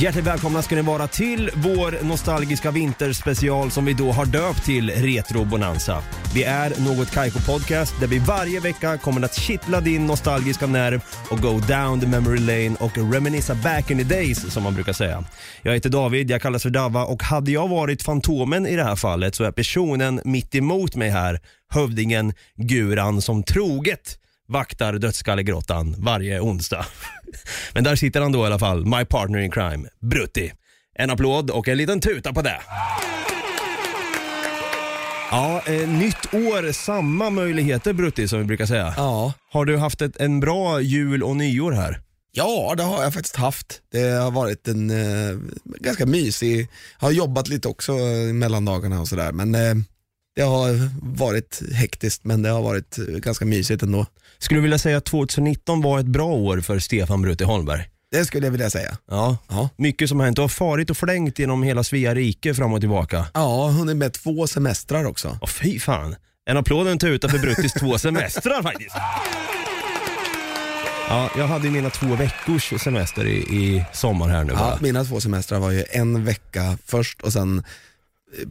Hjärtligt välkomna ska ni vara till vår nostalgiska vinterspecial som vi då har döpt till Retro Bonanza. Vi är Något Kaiko Podcast där vi varje vecka kommer att kittla din nostalgiska nerv och go down the memory lane och reminissa back in the days som man brukar säga. Jag heter David, jag kallas för Dava och hade jag varit Fantomen i det här fallet så är personen mitt emot mig här hövdingen Guran som troget vaktar Dödskallegrottan varje onsdag. Men där sitter han då i alla fall, my partner in crime, Brutti. En applåd och en liten tuta på det. Ja, eh, nytt år, samma möjligheter Brutti som vi brukar säga. Ja. Har du haft ett, en bra jul och nyår här? ja, det har jag faktiskt haft. Det har varit en eh, ganska mysig, jag har jobbat lite också i mellandagarna och sådär men eh, det har varit hektiskt men det har varit eh, ganska mysigt ändå. Skulle du vilja säga att 2019 var ett bra år för Stefan Brutti Holmberg? Det skulle jag vilja säga. Ja. Ja, Mycket som har hänt. Du har farit och flängt genom hela Svea rike fram och tillbaka. ja hunnit med två semestrar också. Åh fy fan. En applåd och en tuta för Bruttis två semestrar faktiskt. Ja, jag hade mina två veckors semester i, i sommar här nu Ja, bara. mina två semestrar var ju en vecka först och sen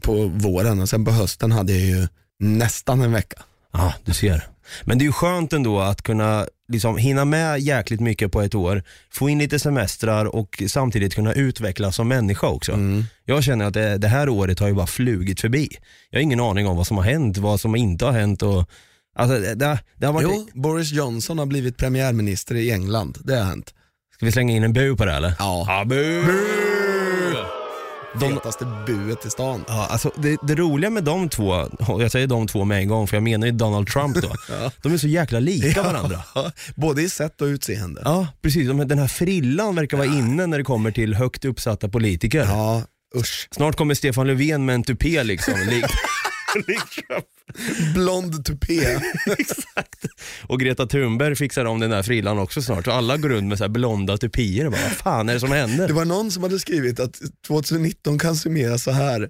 på våren och sen på hösten hade jag ju nästan en vecka. Ja, du ser. Men det är ju skönt ändå att kunna liksom hinna med jäkligt mycket på ett år, få in lite semestrar och samtidigt kunna utvecklas som människa också. Mm. Jag känner att det, det här året har ju bara flugit förbi. Jag har ingen aning om vad som har hänt, vad som inte har hänt och Alltså det, det, har varit... Jo, Boris Johnson har blivit premiärminister i England, det har hänt. Ska vi slänga in en bu på det eller? Ja. Ja, bu! De- Fetaste buet i stan. Ja, alltså det, det roliga med de två, jag säger de två med en gång för jag menar ju Donald Trump då. De är så jäkla lika varandra. Ja, både i sätt och utseende. Ja, precis. De- Den här frillan verkar vara inne när det kommer till högt uppsatta politiker. Ja, usch. Snart kommer Stefan Löfven med en tupé liksom. Trump. Blond tupé. Exakt. Och Greta Thunberg fixar om den där frillan också snart. Och alla går runt med så här blonda tupier. Bara, Vad fan är det som händer? Det var någon som hade skrivit att 2019 kan summeras så här.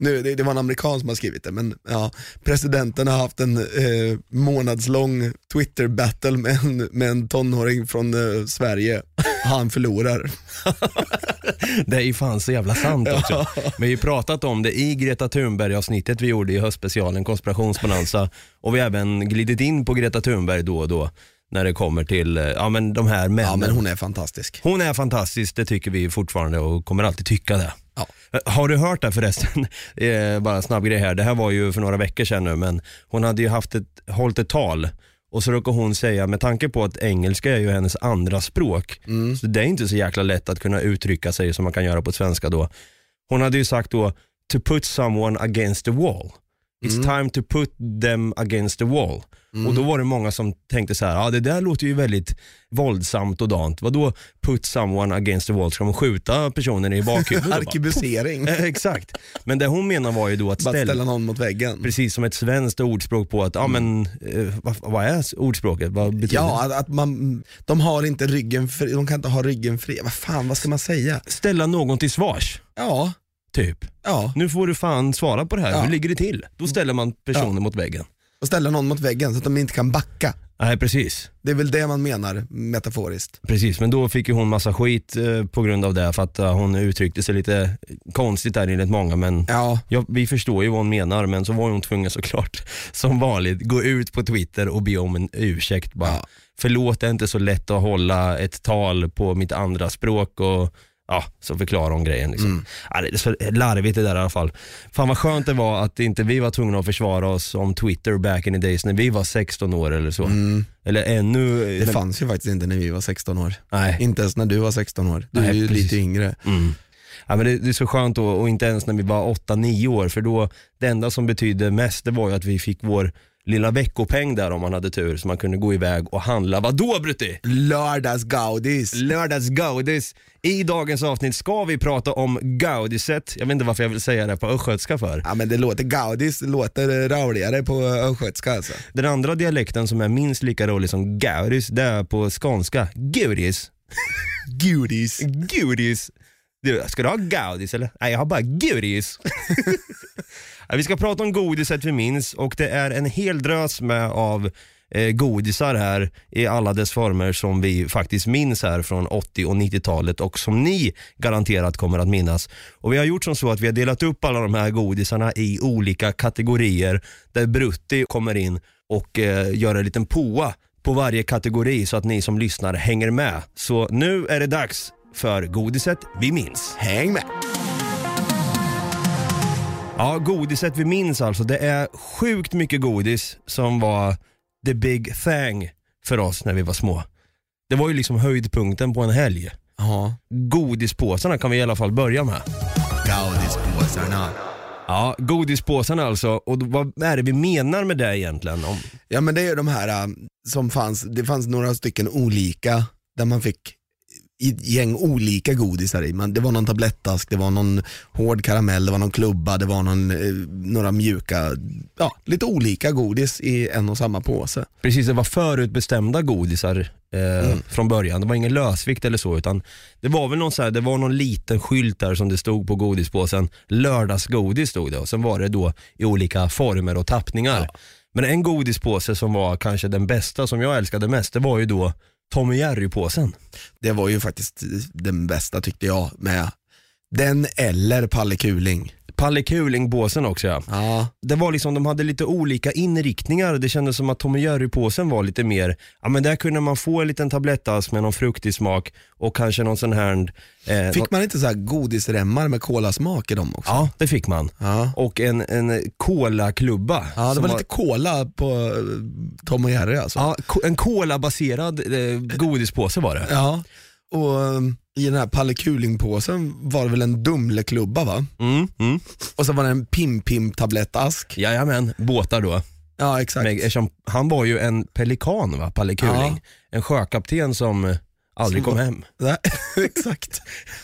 Nu, det, det var en amerikan som har skrivit det, men ja, presidenten har haft en eh, månadslång Twitter-battle med en, med en tonåring från eh, Sverige. Han förlorar. Det är ju fan så jävla sant också. Vi har ju pratat om det i Greta Thunberg-avsnittet vi gjorde i höstspecialen Konspirationsbonanza och vi har även glidit in på Greta Thunberg då och då när det kommer till eh, ja, men de här männen. Ja men hon är fantastisk. Hon är fantastisk, det tycker vi fortfarande och kommer alltid tycka det. Ja. Eh, Har du hört det förresten? Eh, bara en snabb grej här. Det här var ju för några veckor sedan nu men hon hade ju haft ett, hållit ett tal och så råkade hon säga, med tanke på att engelska är ju hennes andra språk, så det är inte så jäkla lätt att kunna uttrycka sig som man kan göra på svenska då. Hon hade ju sagt då, to put someone against the wall. It's time to put them against the wall. Och då var det många som tänkte så här, ja det där låter ju väldigt våldsamt och dant. Vadå put someone against the wall? Ska man skjuta personen i bakhuvudet? Arkebusering. Eh, Exakt. Men det hon menar var ju då att ställa, ställa någon mot väggen. precis som ett svenskt ordspråk på att, ja men eh, vad, vad är ordspråket? Vad betyder Ja, det? att, att man, de har inte ryggen fri, de kan inte ha ryggen fri. Vad fan, vad ska man säga? Ställa någon till svars, Ja, typ. ja. Nu får du fan svara på det här, Ja. hur ligger det till? Då ställer man personen mot väggen. Och ställa någon mot väggen så att de inte kan backa. Nej precis. Det är väl det man menar metaforiskt. Precis, men då fick ju hon massa skit eh, på grund av det för att eh, hon uttryckte sig lite konstigt där enligt många men Ja, Ja, vi förstår ju vad hon menar men så var hon tvungen såklart som vanligt gå ut på Twitter och be om en ursäkt bara. Ja. Förlåt, det är inte så lätt att hålla ett tal på mitt andra språk och ja, så förklarar hon grejen. Liksom. Ja, det är så larvigt det där i alla fall. Fan vad skönt det var att inte vi var tvungna att försvara oss om Twitter back in the days när vi var 16 år eller så. Eller ännu... det fanns ju faktiskt inte när vi var 16 år. Nej. Inte ens när du var 16 år. Du Nej, är ju precis. lite yngre. Mm. Ja, men det, det är så skönt då, och inte ens när vi var 8-9 år, för då, det enda som betydde mest det var ju att vi fick vår lilla veckopeng där om man hade tur, så man kunde gå iväg och handla. Vadå Brutti? Lördagsgaudis. Lördagsgaudis. I dagens avsnitt ska vi prata om gaudiset. Jag vet inte varför jag vill säga det på östgötska för. Ja men det låter gaudis, det låter roligare på östgötska alltså. Den andra dialekten som är minst lika rolig som gaudis, det är på skånska. Gudis. Gudis. Gudis. Du, ska du ha gaudis eller? Nej, jag har bara gudis. Vi ska prata om godiset vi minns och det är en hel drös med av eh, godisar här i alla dess former som vi faktiskt minns här från 80 och 90-talet och som ni garanterat kommer att minnas. Och vi har gjort som så att vi har delat upp alla de här godisarna i olika kategorier där Brutti kommer in och eh, gör en liten poa på varje kategori så att ni som lyssnar hänger med. Så nu är det dags för godiset vi minns. Häng med. Ja, godiset vi minns alltså. Det är sjukt mycket godis som var the big thing för oss när vi var små. Det var ju liksom höjdpunkten på en helg. Ja. Godispåsarna kan vi i alla fall börja med. Gaudispåsarna. Ja, godispåsarna alltså. Och vad är det vi menar med det egentligen? Om... Ja men det är de här äh, som fanns, det fanns några stycken olika där man fick gäng olika godisar i. Det var någon tablettask, det var någon hård karamell, det var någon klubba, det var någon, eh, några mjuka, ja lite olika godis i en och samma påse. Precis, det var förutbestämda godisar eh, från början. Det var ingen lösvikt eller så utan det var väl någon, så här, det var någon liten skylt där som det stod på godispåsen. Lördagsgodis stod det och sen var det då i olika former och tappningar. Men en godispåse som var kanske den bästa som jag älskade mest, det var ju då Tom och Jerry-påsen. Det var ju faktiskt den bästa tyckte jag med den eller Palle Kuling. Palle Kuling-påsen också ja. Ja, Det var liksom, de hade lite olika inriktningar. Det kändes som att Tom och Jerry-påsen var lite mer, ja men där kunde man få en liten tablettask med någon fruktig smak och kanske någon sån här... Eh, fick man inte så här godisremmar med kolasmak i dem också? Ja, det fick man. Ja. Och en, en cola-klubba. Ja, det var lite cola på eh, Tom och Jerry alltså. Ja, en cola-baserad eh, godispåse var det. Ja, och um, i den här Palle Kuling-påsen var det väl en Dumleklubba va? Mm, mm. Och så var det en Pim-Pim-tablettask. Jajamän, båtar då. Ja exakt. Men, eftersom han var ju en pelikan va, Palle Kuling. Ja. En sjökapten som eh, aldrig Som kom var- hem. Nej, exakt.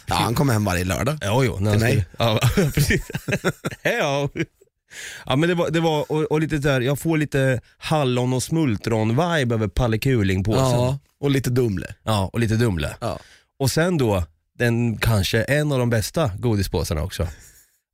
Ja, han kom hem varje lördag. Jo, jo. Till mig. skulle- Ja, precis. Ja men det var, det var och, och lite där, jag får lite hallon och smultron-vibe över Palle Kuling-påsen. Ja, och lite Dumle. Ja, och lite Dumle. Ja. Och sen då, den kanske en av de bästa godispåsarna också.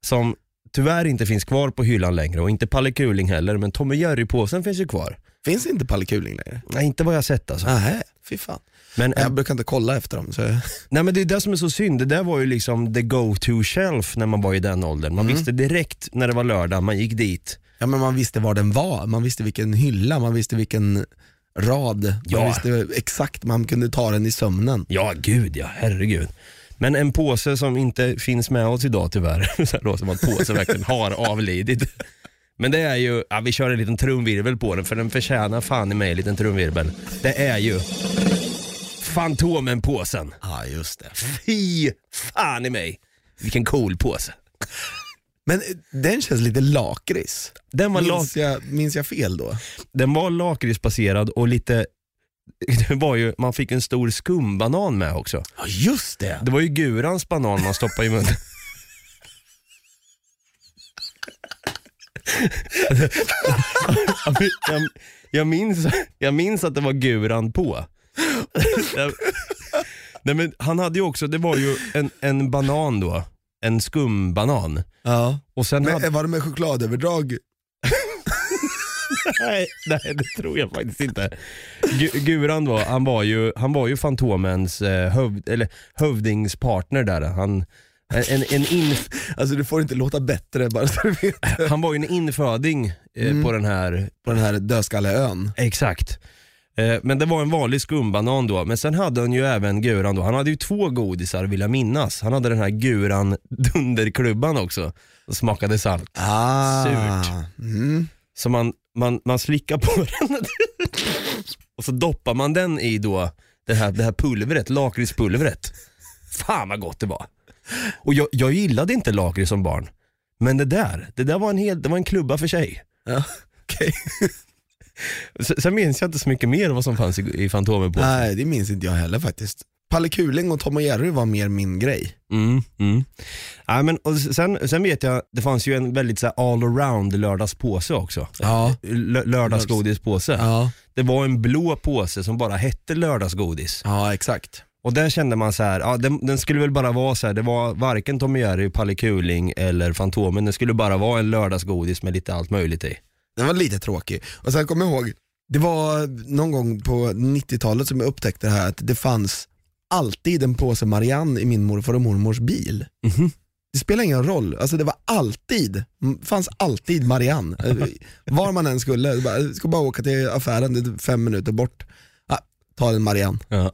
Som tyvärr inte finns kvar på hyllan längre och inte Palle Kuling heller, men Tom och Jerry-påsen finns ju kvar. Finns inte Palle Kuling längre? Nej, inte vad jag sett alltså. Nej, fy fan. Men, Jag brukar inte kolla efter dem. Så... nej men det är det som är så synd, det där var ju liksom the go-to shelf när man var i den åldern. Man visste direkt när det var lördag, man gick dit. Ja men man visste var den var, man visste vilken hylla, man visste vilken rad. Ja. Man visste exakt, man kunde ta den i sömnen. Ja, gud ja, herregud. Men en påse som inte finns med oss idag tyvärr, så då, som att påsen verkligen har avlidit. Men det är ju, ja, vi kör en liten trumvirvel på den för den förtjänar fan i mig en liten trumvirvel. Det är ju Fantomen-påsen. Ja just det. Fy fan i mig. Vilken cool påse. Men eh, den känns lite lakrits. Den var, Minns jag, minns jag fel då? den var lakritsbaserad och lite, det var ju, man fick en stor skumbanan med också. Ja just det. Det var ju Gurans banan man stoppade i munnen. jag, jag, minns, jag minns att det var Guran på. Nej, men han hade ju också, det var ju en, en banan då, en skumbanan. Ja. Och sen Men hade, var det med chokladöverdrag? nej, nej, det tror jag faktiskt inte. Gu- Guran var, han var ju, han var ju Fantomens eh, höv, eller hövdingspartner där. Han, en, en, en inf, Alltså du får inte låta bättre bara så du vet. han var ju en inföding eh, på den här, På den här dödskalleön. exakt. Eh, men det var en vanlig skumbanan då, men sen hade han ju även Guran då, han hade ju två godisar vill jag minnas. Han hade den här Guran dunderklubban också, som smakade salt. Ah. Surt. Mm. Så man, man, man slickar på den och så doppar man den i då det här, det här pulvret, lakritspulvret. Fan vad gott det var. Och jag, jag gillade inte lakrits som barn. Men det där, det där var en, hel, det var en klubba för sig. Ja, okej. Sen minns jag inte så mycket mer vad som fanns i, i Fantomen på. Nej, det minns inte jag heller faktiskt. Palle Kuling och Tom och Jerry var mer min grej. Mm, mm. Ja, men, och sen, sen vet jag, det fanns ju en väldigt så här, all around lördagspåse också. Ja. L- lördagsgodispåse. Ja, Det var en blå påse som bara hette lördagsgodis. ja exakt. Och där kände man så här, ja, den, den skulle väl bara vara så här, det var varken Tom och Jerry, Palle Kuling eller Fantomen. Det skulle bara vara en lördagsgodis med lite allt möjligt i. Den var lite tråkig. Och sen kommer jag ihåg, det var någon gång på 90-talet som jag upptäckte det här att det fanns alltid en påse Marianne i min morfar och mormors bil. Mhm. Det spelar ingen roll, alltså det var alltid, fanns alltid Marianne. Eh, Var man än skulle, bara, ska bara åka till affären, det är fem minuter bort. Ah, ta en Marianne. Ja.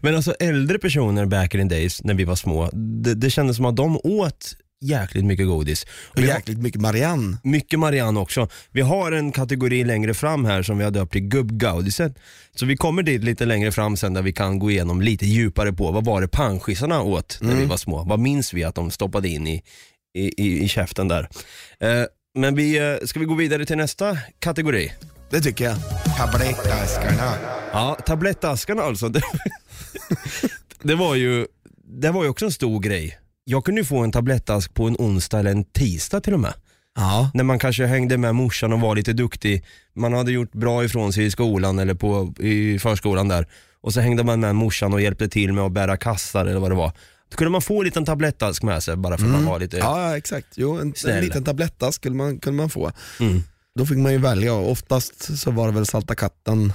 Men alltså äldre personer back in the days när vi var små, det, det kändes som att de åt jäkligt mycket godis. Och vi har- jäkligt mycket Marianne. Mycket Marianne också. Vi har en kategori längre fram här som vi har döpt till gubbgaudiset. Så vi kommer dit lite längre fram sen där vi kan gå igenom lite djupare på vad var det panschisarna åt när vi var små. Vad minns vi att de stoppade in i, i, i, i käften där. Eh, men vi, eh, ska vi gå vidare till nästa kategori? Det tycker jag. Tablettaskarna. Ja, tablettaskarna alltså. Det, det, var ju, det var ju också en stor grej. Jag kunde ju få en tablettask på en onsdag eller en tisdag till och med. Ja. när man kanske hängde med morsan och var lite duktig. Man hade gjort bra ifrån sig i skolan eller på, i förskolan där. Och så hängde man med morsan och hjälpte till med att bära kassar eller vad det var. Då kunde man få en liten tablettask med sig bara för att man var lite... Ja, exakt. Jo, en, en liten tabletta skulle man, kunde man få. Mm. Då fick man ju välja oftast så var det väl Salta katten.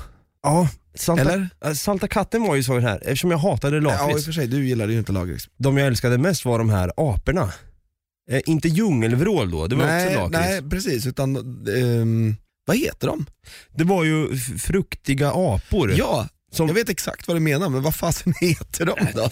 Ja, salta, Eller? salta katten var ju så här, eftersom jag hatade Ja, i och lakrits. för sig, du gillade ju inte lakrits. de jag älskade mest var de här aporna. Eh, inte djungelvrål då, det var nej, också lakrits. nej, precis. Utan, ehm, vad heter de? Det var ju fruktiga apor. Ja, Som- jag vet exakt vad du menar, men vad fasen heter de då?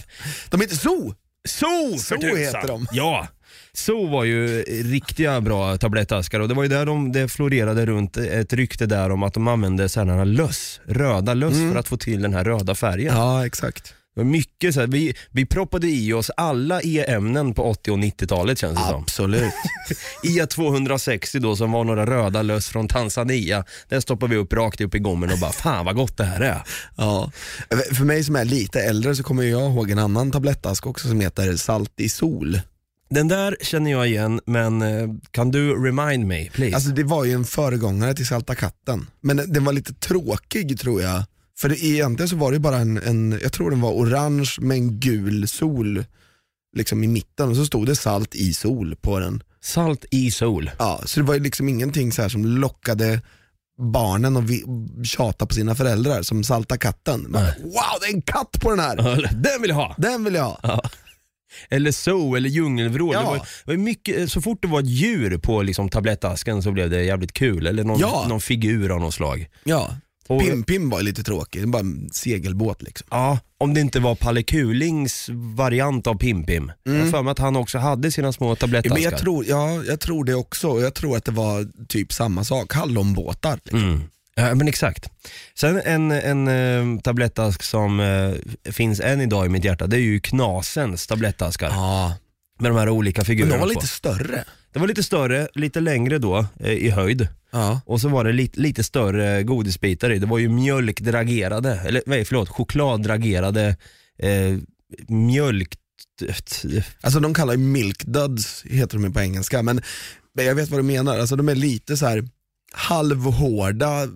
De heter Zoo! So för tusan. heter de. Ja. So var ju riktiga bra tablettaskar och det var ju där de, det florerade runt ett rykte där om att de använde sådana löss, röda löss för att få till den här röda färgen. Mm. Ja, exakt. Det mycket så här, vi, vi proppade i oss alla E-ämnen på 80 och 90-talet känns det som. Absolut. E260 då som var några röda löss från Tanzania. Där stoppade vi upp rakt upp i gommen och bara fan vad gott det här är. ja. För mig som är lite äldre så kommer jag ihåg en annan tablettask också som heter Salt i sol. Den där känner jag igen men eh, kan du remind me please? Alltså det var ju en föregångare till Salta katten, men den var lite tråkig tror jag. För det, egentligen så var det bara en, en, jag tror den var orange med en gul sol liksom i mitten och så stod det salt i sol på den. Salt i sol. Ja, så det var ju liksom ingenting så här som lockade barnen och vi, tjata på sina föräldrar som Salta katten. Men, wow, det är en katt på den här! Den vill jag ha! Den vill jag ha! Eller so eller djungelvrål. Ja. Det var, det var mycket, så fort det var ett djur på liksom, tablettasken så blev det jävligt kul. Eller någon, Ja. någon figur av något slag. Ja. Och- Pim Pim var lite tråkig, bara en segelbåt liksom. Ja, om det inte var Palle Kulings variant av Pim-Pim. Jag har för mig att han också hade sina små Mm. Ja, tablettaskar. men jag, tror, ja, jag tror det också, jag tror att det var typ samma sak, hallonbåtar. Liksom. Mm. Ja men exakt. Sen en, en eh, tablettask som eh, finns än idag i mitt hjärta, det är ju Knasens tablettaskar. Ja. Med de här olika Men figurerna de var på. lite större. Det var lite större, lite längre då eh, i höjd. Ja. Och så var det lite, lite större godisbitar i. Det var ju mjölkdragerade, eller nej förlåt, chokladdragerade eh, mjölk... Alltså de kallar ju milk duds, heter de ju på engelska, men men jag vet vad du menar. Alltså de är lite så här halvhårda,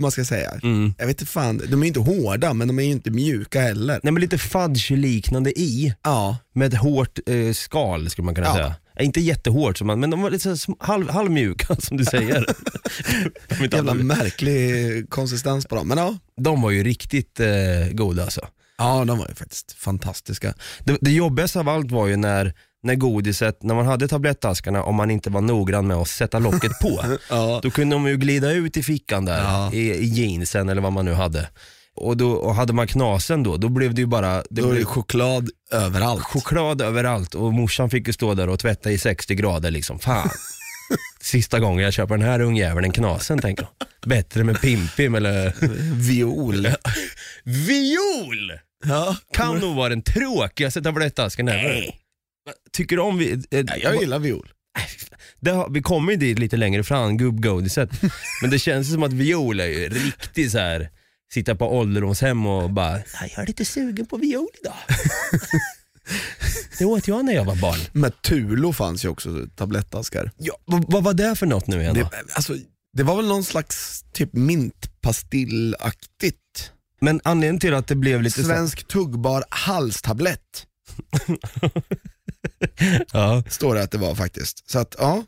man ska säga. Mm. Jag vet inte fan, de är inte hårda men de är ju inte mjuka heller. Nej men lite fudge-liknande i, Ja, med ett hårt eh, skal skulle man kunna Ja. säga. Eh, Inte jättehårt, som man, men de var lite halv, halvmjuka som du säger. Jävla märklig konsistens på dem. Men ja, de var ju riktigt eh, goda alltså. ja de var ju faktiskt fantastiska. Det, det jobbigaste av allt var ju när, när godiset, när man hade tablettaskarna, om man inte var noggrann med att sätta locket på. Ja. Då kunde de ju glida ut i fickan där, Ja. i, i jeansen eller vad man nu hade. Och, då, och hade man knasen då, då blev det ju bara det Då är det blev choklad överallt. choklad överallt och morsan fick ju stå där och tvätta i 60 grader liksom. Fan. Sista gången jag köper den här ungjäveln en knasen tänker jag. Bättre med Pimpim eller Viol. Viol! Ja, Kan nog vara den tråkigaste tablettasken ever. Tycker du om vi... eh, jag gillar viol. det har, vi kommer ju dit lite längre fram, gubbgodiset. Men det känns som att viol är ju riktigt så här sitta på ålderdomshem och bara, "Ja, jag är lite sugen på viol idag. det åt jag när jag var barn. Men Tulo fanns ju också, tablettaskar. Ja, vad, vad var det för något nu igen då? Det, alltså, det var väl någon slags typ mintpastillaktigt. Men anledningen till att det blev lite Svensk tuggbar halstablett ja, står det att det var faktiskt. Så att ja,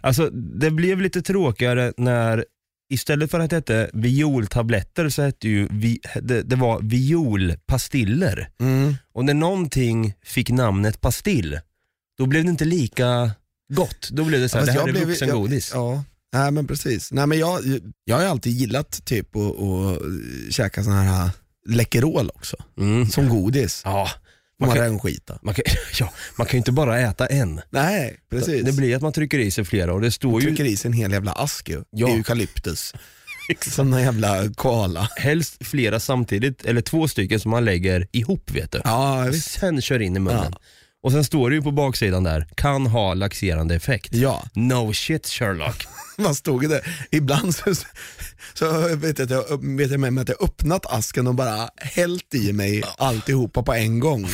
alltså det blev lite tråkigare när Istället för att det hette violtabletter så hette ju vi, det, det var violpastiller. mm. Och när någonting fick namnet pastill, då blev det inte lika gott. Då blev det så här, Fast det här är blev- vuxengodis. Jag, ja, nej men precis. Nej, men jag, jag har alltid gillat typ att käka sån här Läkerol också, Mm. som godis. Ja, Man man kan, man, ja, man kan ju inte bara äta en. Nej, precis. Det blir att man trycker i sig flera och det står ju trycker i sig en hel jävla ask ju. Ja. Eukalyptus. Som en jävla koala. helst flera samtidigt, eller två stycken som man lägger ihop vet du. Ja, visst. sen kör in i munnen. Och sen står det ju på baksidan där, kan ha laxerande effekt. Ja, No shit Sherlock. vad stod det? Ibland så, så vet jag, vet jag med mig att jag öppnat asken och bara hällt i mig alltihopa på en gång.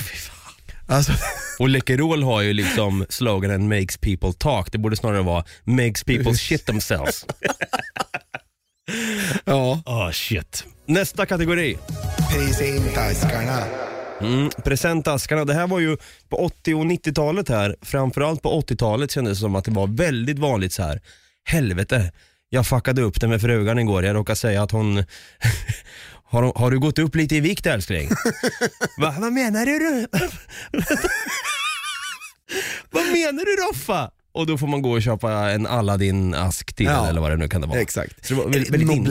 Alltså, Och Läkerol har ju liksom sloganen makes people talk. Det borde snarare vara makes people shit themselves. ja. Ah shit. Nästa kategori. Presentaskarna. Mm, presentaskarna. Det här var ju på 80 och 90-talet här. Framförallt på 80-talet kändes det som att det var väldigt vanligt så här. Helvete, jag fuckade upp det med frugan igår. Jag råkade säga att hon har, hon- har du gått upp lite i vikt älskling? Va, vad menar du? vad menar du Roffa? Och då får man gå och köpa en Aladdin-ask till Ja. eller vad det nu kan det vara. Exakt. Så det var väldigt in-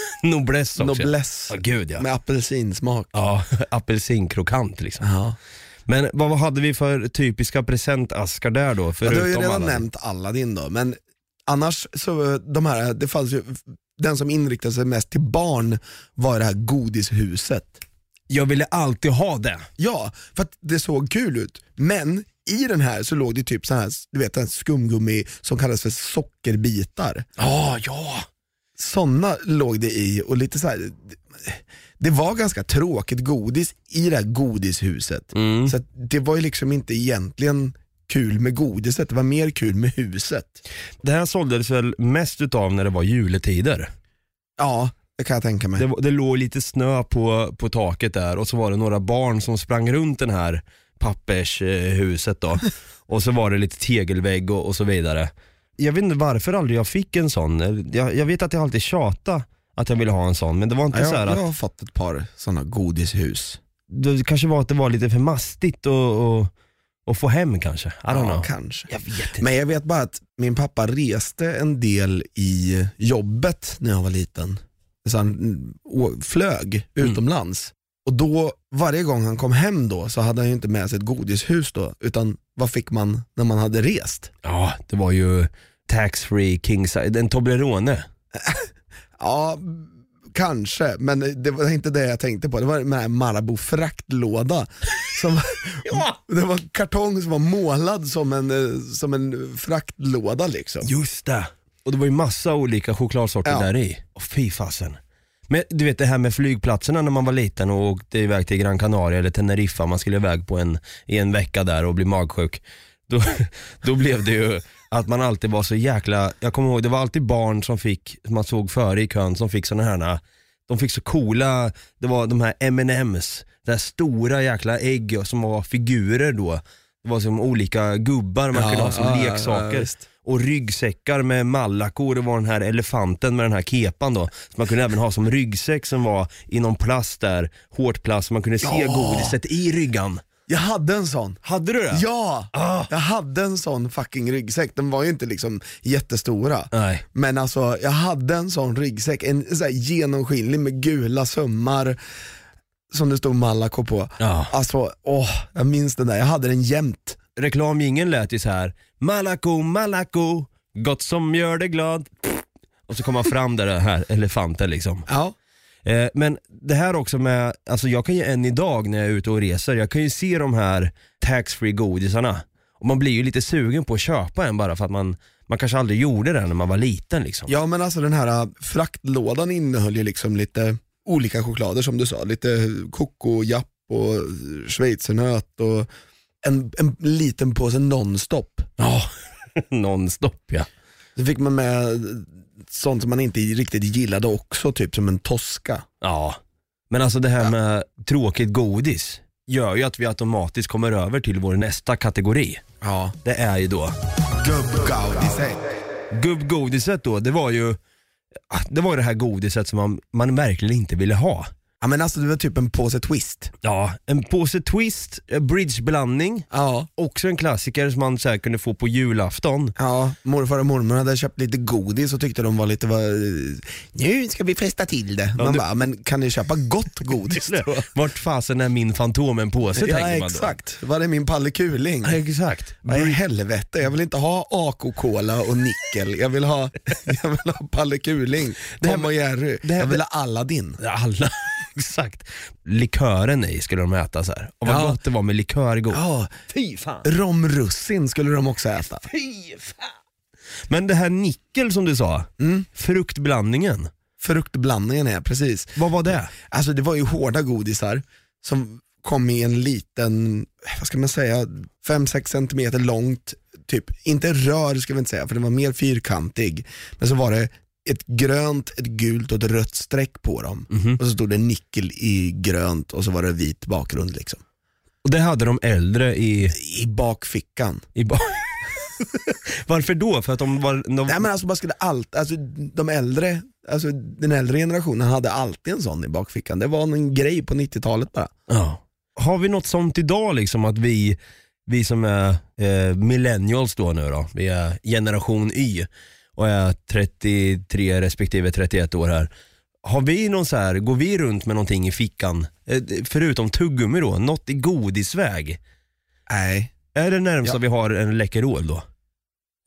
Noblesse. Också. Noblesse. Ja, gud ja. Med apelsinsmak. Ja, apelsinkrokant liksom. Ja. Men vad hade vi för typiska presentaskar där då? Ja, du har ju redan alla? nämnt Aladdin då, men annars så, de här, det fanns ju, den som inriktade sig mest till barn var det här godishuset. Jag ville alltid ha det. Ja, för att det såg kul ut, men i den här så låg det typ så här, du vet en skumgummi som kallas för sockerbitar. Ja, ja. Sådana låg det i och lite så här. det var ganska tråkigt godis i det här godishuset. Mm. Så det var ju liksom inte egentligen kul med godiset, det var mer kul med huset. Det här såldes väl mest utav när det var juletider. Ja, det kan jag tänka mig. Det, det låg lite snö på, på taket där och så var det några barn som sprang runt den här pappershuset då. och så var det lite tegelvägg och, och så vidare. Jag vet inte varför aldrig jag fick en sån. Jag, jag vet att jag alltid tjatade att jag ville ha en sån men det var inte Ja, så här jag, att jag har fått ett par sådana godishus. det kanske var att det var lite för mastigt och, och, och få hem kanske. I don't know. kanske. Jag vet inte. Men jag vet bara att min pappa reste en del i jobbet när jag var liten. Så han mm, å- flög Mm. utomlands. Och då, varje gång han kom hem då så hade han ju inte med sig ett godishus då, utan vad fick man när man hade rest? Ja, det var ju tax-free king size, en Toblerone. Ja, kanske, men det var inte det jag tänkte på. Det var den här Marabou fraktlåda. Som, Det var kartong som var målad som en, eh, som en fraktlåda liksom. Just det. Och det var ju massa olika chokladsorter Ja. där i. Och fy fasen. Men du vet det här med flygplatserna när man var liten och åkte iväg till Gran Canaria eller Teneriffa, man skulle iväg på en, i en vecka där och bli magsjuk. Då, då blev det ju att man alltid var så jäkla, jag kommer ihåg det var alltid barn som fick, som man såg före i kön som fick såna här, de fick så coola, det var de här M&M's här stora jäkla ägg som var figurer då. Det var som olika gubbar man Ja, kunde ha som ja, leksaker ja, och ryggsäckar med Malaco, det var den här elefanten med den här kepan då. Så man kunde även ha som ryggsäck som var i någon plast där, hårt plast, så man kunde se godiset i ryggan. Jag hade en sån. Hade du det? Ja, Ah. jag hade en sån fucking ryggsäck. Den var ju inte liksom jättestora. Nej. Men alltså jag hade en sån ryggsäck, en så här genomskinlig med gula sömmar som det stod Malaco på. Ja. Alltså, åh, jag minns den där, jag hade den jämt. Reklamjingeln lät ju så här. Malaco, Malaco, gott som gör dig glad. Och så kom man fram där, den här elefanten liksom. Ja. Eh, men det här också med, alltså jag kan ju än idag när jag är ute och reser, jag kan ju se de här tax-free godisarna och man blir ju lite sugen på att köpa en bara för att man, man kanske aldrig gjorde det när man var liten liksom. Ja men alltså den här äh, fraktlådan innehöll ju liksom lite olika choklader som du sa. Lite kokojapp och schweizernöt och en, en liten påse nonstop. Ja, nonstop ja. Så fick man med sånt som man inte riktigt gillade också, typ som en Tosca. Ja, men alltså det här med tråkigt godis gör ju att vi automatiskt kommer över till vår nästa kategori. Ja. Det är ju då Gubbgodiset. gubbgodiset då, det var ju det var det här godiset som man, man verkligen inte ville ha. Ja men alltså det var typ en påse twist. Ja, en påse twist, eh, bridgeblandning, Ja. också en klassiker som man så här kunde få på julafton. Ja, morfar och mormor hade köpt lite godis och tyckte de var lite, var, nu ska vi festa till det. Man nu- bara, men kan ni köpa gott godis då? Vart fasen är min Fantomen-påse Ja tänker man då. exakt, var är min Palle Kuling? Ja, exakt. Vad i helvete, jag vill inte ha AK-cola och nickel, jag vill ha, jag vill ha Palle Kuling, Tom och Jerry, det här jag vill ha Aladdin. Alla, exakt. Likören i skulle de äta så här. Och vad Ja. gott det var med likör igår. Ja, Fy fan. romrussin skulle de också äta. Fy fan. Men det här nickel som du sa, Mm. fruktblandningen, Fruktblandningen är precis. vad var det? Alltså det var ju hårda godisar som kom i en liten, vad ska man säga, 5-6 centimeter långt, typ, inte rör ska vi inte säga för den var mer fyrkantig, men så var det ett grönt, ett gult och ett rött streck på dem. Mhm. Och så stod det nickel i grönt och så var det vit bakgrund liksom. Och det hade de äldre i, I bakfickan. i ba- Varför då? För att de var... De... Nej men alltså man skulle allt, alltså de äldre, alltså den äldre generationen hade alltid en sån i bakfickan. Det var en grej på 90-talet bara. Ja. Har vi något sånt idag liksom att vi, vi som är eh, millennials då nu då, vi är generation Y och är 33 respektive 31 år här. Har vi någon så här, går vi runt med någonting i fickan, eh, förutom tuggummi då, något i godisväg? Nej. Är det närmsta Ja. vi har en Läkerol då?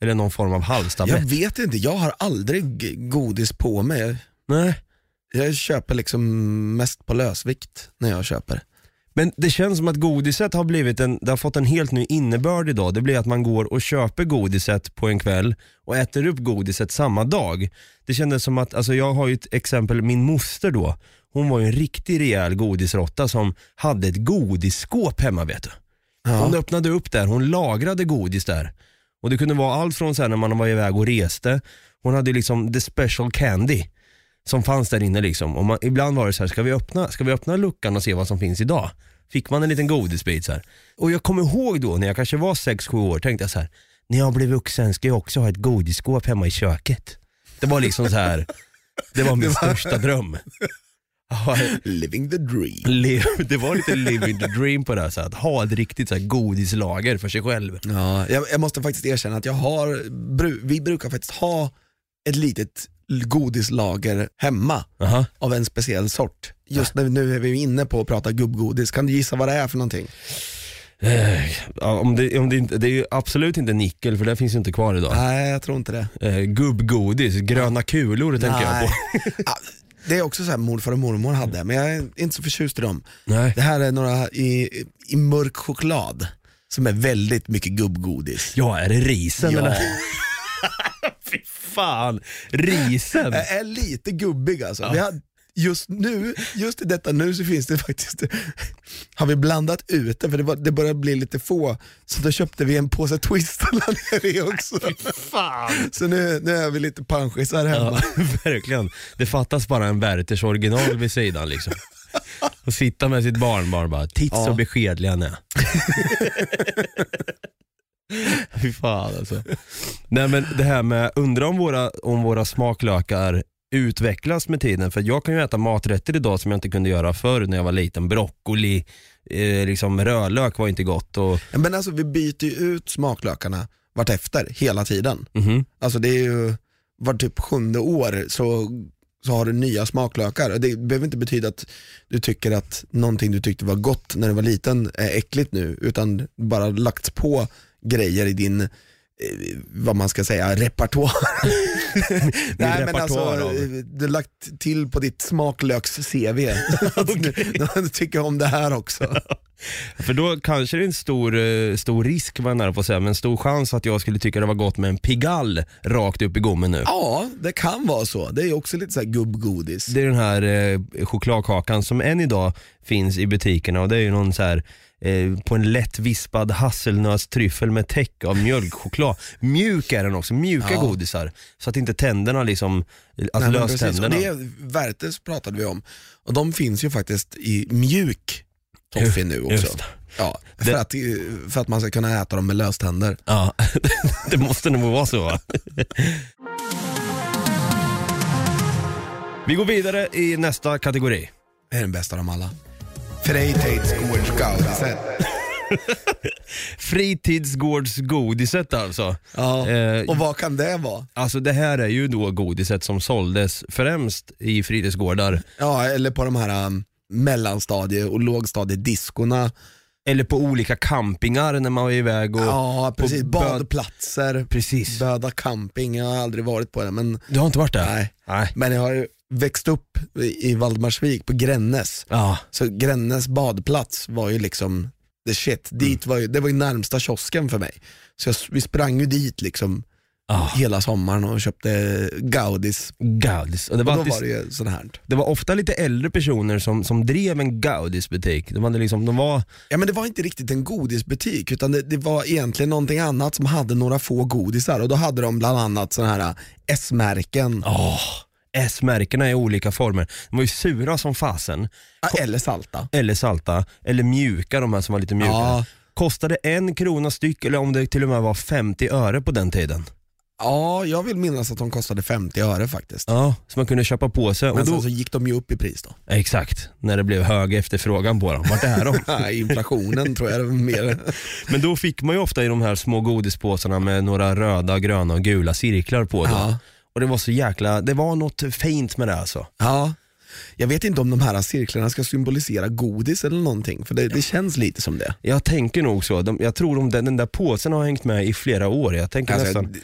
Eller någon form av halstablett? Jag vet inte, jag har aldrig godis på mig. Nej. Jag köper liksom mest på lösvikt när jag köper. Men det känns som att godiset har blivit en, det har fått en helt ny innebörd idag. Det blir att man går och köper godiset på en kväll och äter upp godiset samma dag. Det kändes som att, alltså jag har ju ett exempel, min moster då, hon var ju en riktig rejäl godisrotta som hade ett godisskåp hemma vet du. Hon Ja. öppnade upp där, hon lagrade godis där. Och det kunde vara allt från sen när man var iväg och reste, hon hade liksom the special candy som fanns där inne liksom. Och man, ibland var det så här, ska vi, öppna, ska vi öppna luckan och se vad som finns idag? Fick man en liten godisbit så här. Och jag kommer ihåg då när jag kanske var 6-7 år, tänkte jag så här, när jag blir vuxen ska jag också ha ett godisskåp hemma i köket. Det var liksom så här, det var min största dröm. Living the dream. Det var lite living the dream på det här, så att ha ett riktigt så här, godislager för sig själv. Ja, jag, jag måste faktiskt erkänna att jag har, vi brukar faktiskt ha ett litet godislager hemma Aha. av en speciell sort. Just nu, nu är vi inne på att prata gubbgodis, kan du gissa vad det är för någonting? Eh, om det, om det, inte, det är ju absolut inte nickel för det finns ju inte kvar idag. Nej, jag tror inte det. Eh, gubbgodis, gröna kulor tänker jag på. Ja, det är också så här morfar och mormor hade, men jag är inte så förtjust i dem. Nej. Det här är några i, i mörk choklad som är väldigt mycket gubbgodis. Ja, är det risen eller? Fy fan, risen. Jag är lite gubbig alltså. Vi har, just nu, just i detta nu så finns det faktiskt, har vi blandat ut det för det, var, det börjar bli lite få, så då köpte vi en påse twist och la ner i också. Fan. Så nu, nu är vi lite panschisar hemma. Ja, verkligen. Det fattas bara en Werthers original vid sidan liksom. Och sitta med sitt barnbarn bara, titt så Ja. beskedlig han är. Fy fan alltså. Nej men det här med, undra om våra, om våra smaklökar utvecklas med tiden. För jag kan ju äta maträtter idag som jag inte kunde göra förr när jag var liten. Broccoli, eh, liksom rödlök var inte gott. Och, Men alltså vi byter ju ut smaklökarna vartefter, hela tiden. mhm. Alltså det är ju, var typ sjunde år så, så har du nya smaklökar. Det behöver inte betyda att du tycker att någonting du tyckte var gott när du var liten är äckligt nu, utan bara lagts på grejer i din eh, vad man ska säga, repertoar. Nej men repertoar alltså, av- eh, du har lagt till på ditt smaklöks-CV. nu, nu tycker om det här också. För då kanske det är en stor, eh, stor risk, var jag nära på att säga, men stor chans att jag skulle tycka det var gott med en Pigalle rakt upp i gommen nu. Ja, det kan vara så. Det är också lite så här gubbgodis. Det är den här eh, chokladkakan som än idag finns i butikerna och det är ju någon så här eh, på en lätt vispad hasselnötstryffel med täcke av mjölkchoklad. Mjuk är den också, mjuka Ja. godisar. Så att inte tänderna liksom, alltså precis. Och löständerna. det, Werthers pratade vi om och de finns ju faktiskt i mjuk toffee nu också. Ja, för, Det- att, eh, för att man ska kunna äta dem med löständer. Ja, det måste nog vara så va? Vi går vidare i nästa kategori. Det är den bästa av dem alla. Freitidsgårdsgaudiset. Fritidsgårdsgodiset alltså. Ja, Eh, och vad kan det vara? Alltså det här är ju då godiset som såldes främst i fritidsgårdar Ja, eller på de här um, mellanstadie och lågstadiediskorna. eller på olika campingar när man var iväg och... Ja, precis. Badplatser. Precis. Böda camping, jag har aldrig varit på det men, Du har inte varit där? nej. Nej. men jag har ju växt upp i Valdemarsvik på Grännes. Ja, Så Grännes badplats var ju liksom the shit. Dit var ju, det var ju närmsta kiosken för mig. Så jag, vi sprang ju dit liksom ja. hela sommaren och köpte Gaudis. Gaudis. Och det, Och var då alltid, var det ju sånt här. det var ofta lite äldre personer som, som drev en Gaudis-butik. De, hade liksom, de var, Ja men det var inte riktigt en godisbutik utan det, det var egentligen någonting annat som hade några få godisar och då hade de bland annat såna här S-märken åh, S-märkena i olika former. De var ju sura som fasen. Eller salta. Eller salta, eller mjuka de här som var lite mjukare. Ja. Kostade en krona styck eller om det till och med var 50 öre på den tiden. Ja, jag vill minnas att de kostade 50 öre faktiskt. Ja, så man kunde köpa på sig. Men Och då, sen så gick de ju upp i pris då. Exakt, när det blev hög efterfrågan på dem. Vart är de? Inflationen tror jag det var mer. Men då fick man ju ofta i de här små godispåsarna med några röda, gröna och gula cirklar på. Då. Ja. Och det var så jäkla, det var något fint med det alltså. Ja. Jag vet inte om de här cirklarna ska symbolisera godis eller någonting, för det, det känns lite som det. Jag tänker nog så. De, jag tror de, den, där påsen har hängt med i flera år. Jag tänker Alltså, nästan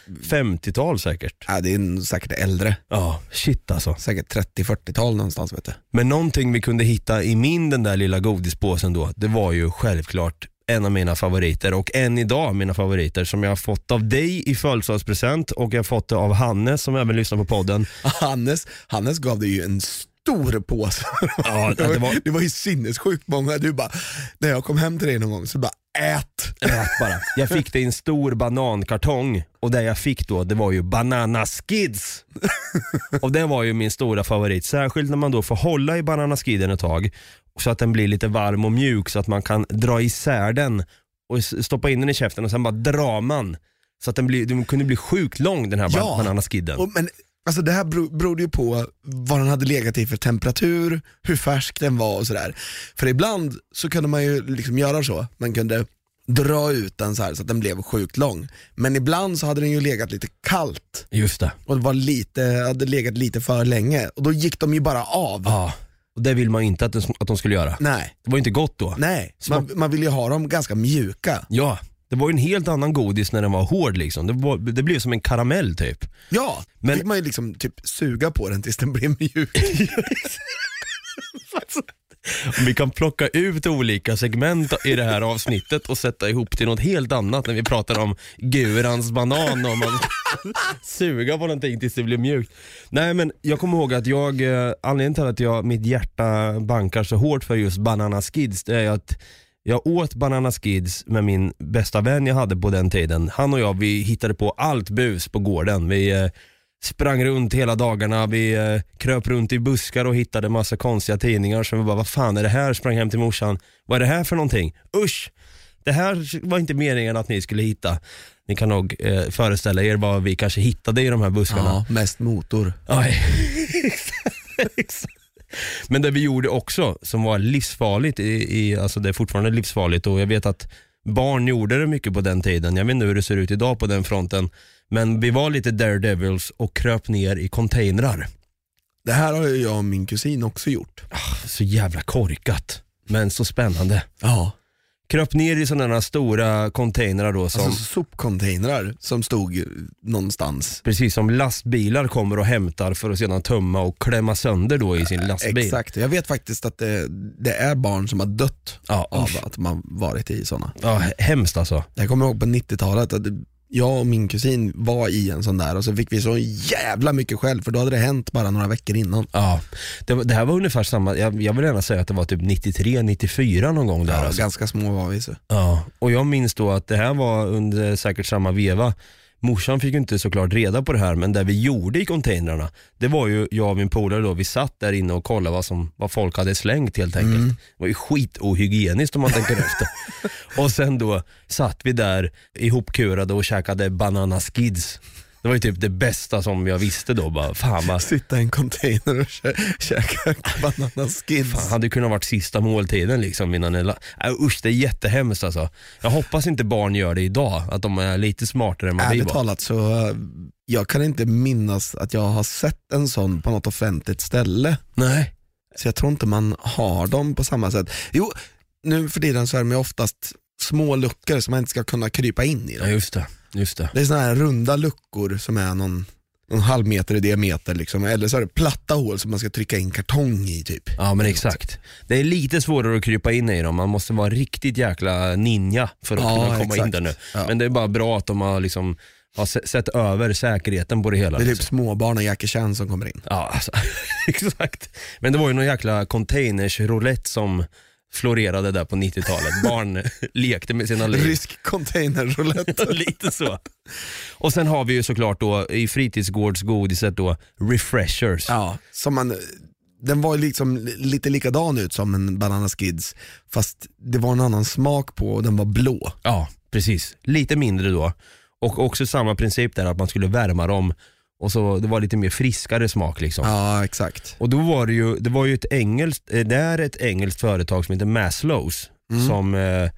50-tal säkert. Ja, det är säkert äldre, Ja, shit alltså. säkert 30-40-tal någonstans vet du. Men någonting vi kunde hitta i min den där lilla godispåsen då, det var ju självklart en av mina favoriter och än idag mina favoriter som jag har fått av dig i födelsedagspresent och jag har fått det av Hannes som även lyssnar på podden. Hannes, Hannes gav dig ju en stor påse. Ja, det, var, det var- ju sinnessjukt många. Du bara, när jag kom hem till dig någon gång så bara ät. Ät bara. Jag fick det i en stor banankartong och det jag fick då det var ju banana skids. och det var ju min stora favorit, särskilt när man då får hålla i banana skiden ett tag så att den blir lite varm och mjuk så att man kan dra isär den och stoppa in den i käften och sen bara drar man. Så att den, blir, den kunde bli sjukt lång den här Ja. ja. banana skidden. Och, men alltså det här bero- berodde ju på vad den hade legat i för temperatur, hur färsk den var och sådär. För ibland så kunde man ju liksom göra så, man kunde dra ut den så så att den blev sjukt lång. Men ibland så hade den ju legat lite kallt Just det. och det var lite, hade legat lite för länge och då gick de ju bara av. Ja. Och det vill man inte att, de- att de skulle göra. Nej, Det var ju inte gott då. nej. Man, man vill ju ha dem ganska mjuka. Ja, det var ju en helt annan godis när den var hård liksom. Det, var, det blev som en karamell typ. Ja, Men- fick man ju liksom typ suga på den tills den blev mjuk. Om vi kan plocka ut olika segment i det här avsnittet och sätta ihop till något helt annat när vi pratar om Gurans banan och man suga på någonting tills det blir mjukt. Nej men jag kommer ihåg att jag, eh, anledningen till att jag, mitt hjärta bankar så hårt för just Banana Skids, det är att jag åt Banana Skids med min bästa vän jag hade på den tiden. Han och jag vi hittade på allt bus på gården. Vi eh, sprang runt hela dagarna, vi eh, kröp runt i buskar och hittade massa konstiga tidningar. Så vi bara, vad fan är det här? Sprang hem till morsan. Vad är det här för någonting? Usch! Det här var inte meningen att ni skulle hitta. Ni kan nog eh, föreställa er vad vi kanske hittade i de här buskarna. Ja, mest motor. Aj. Exakt. Men det vi gjorde också som var livsfarligt, i, i, alltså det är fortfarande livsfarligt och jag vet att barn gjorde det mycket på den tiden. Jag vet inte hur det ser ut idag på den fronten. Men vi var lite daredevils och kröp ner i containrar. Det här har jag och min kusin också gjort. Så jävla korkat, men så spännande. Ja. Kröp ner i sådana stora containrar då som, Alltså sopcontainrar som stod någonstans. precis som lastbilar kommer och hämtar för att sedan tömma och klämma sönder då i sin lastbil. Exakt, jag vet faktiskt att det, det är barn som har dött Ja, av usch. att man varit i sådana. Ja, he- hemskt alltså. Jag kommer ihåg på 90-talet att jag och min kusin var i en sån där och så fick vi så jävla mycket skäll för då hade det hänt bara några veckor innan. Ja, det, det här var ungefär samma, jag, jag vill gärna säga att det var typ 93, 94 någon gång där. Ja, alltså. Ganska små var vi så. Ja, och jag minns då att det här var under säkert samma veva. Morsan fick ju inte såklart reda på det här men det vi gjorde i containrarna, det var ju jag och min polare då, vi satt där inne och kollade vad, som, vad folk hade slängt helt enkelt. Det var ju skitohygieniskt om man tänker efter. Och sen då satt vi där ihopkurade och käkade banana skids. Det var ju typ det bästa som jag visste då. Bara, fan vad, Sitta i en container och kä- käka banana skids. Fan, hade kunnat varit sista måltiden liksom innan det äh, Usch det är jättehemskt alltså. Jag hoppas inte barn gör det idag, att de är lite smartare än vad vi Ärligt var. talat så, eh, jag kan inte minnas att jag har sett en sån på något offentligt ställe. Nej. Så jag tror inte man har dem på samma sätt. Jo, nu för tiden så är de ju oftast små luckor som man inte ska kunna krypa in i. Ja Dem. just det, just det. Det är såna här runda luckor som är någon, någon halv meter i diameter liksom. eller så är det platta hål som man ska trycka in kartong i typ. Ja men exakt. Det är lite svårare att krypa in i dem, man måste vara riktigt jäkla ninja för att Ja, kunna komma in exakt. där nu. Ja. Men det är bara bra att de har liksom har se- sett över säkerheten på det hela. Det är typ liksom. småbarn och Jackie Chan som kommer in. Ja, alltså, exakt. Men det var ju någon jäkla containers roulette som florerade där på 90-talet. Barn lekte med sina liv. Rysk containerroulette. Lite så. Och sen har vi ju såklart då i fritidsgårdsgodiset då refreshers. ja, som man, den var liksom lite likadan ut som en Banana Skids fast det var en annan smak på och den var blå. Ja, precis. Lite mindre då. Och också samma princip där att man skulle värma dem och så det var lite mer friskare smak liksom. Ja exakt. Och då var det ju, det var ju ett engelskt, eh, det är ett engelskt företag som heter Maslows som eh,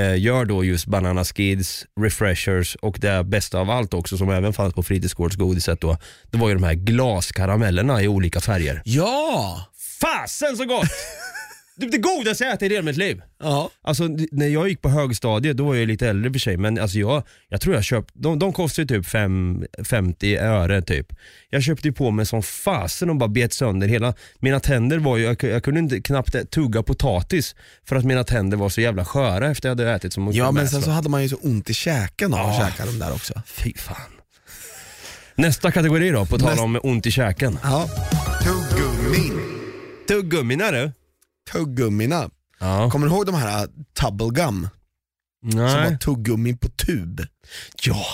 eh, gör då just Banana Skids, Refreshers och det bästa av allt också som även fanns på fritidsgårdsgodiset då, det var ju de här glaskaramellerna i olika färger. Ja! Fasen så gott! Det, det godaste jag ätit i hela mitt liv. Ja. Alltså när jag gick på högstadiet, då var jag lite äldre för sig, men alltså jag, jag tror jag köpte, de, de kostade typ fem, 50 öre typ. Jag köpte ju på mig som fasen och bara bet sönder hela, mina tänder var ju, jag, jag kunde inte knappt tugga potatis för att mina tänder var så jävla sköra efter jag hade ätit så mycket Ja men sen så hade man ju så ont i käken av att käka de där också. Fy fan. Nästa kategori då, på tal om ont i käken. Ja. Tuggummin. Tuggummin är det? Tuggummina. Ja. Kommer du ihåg de här uh, Tubblegum? Som var Nej. tuggummi på tub? Ja.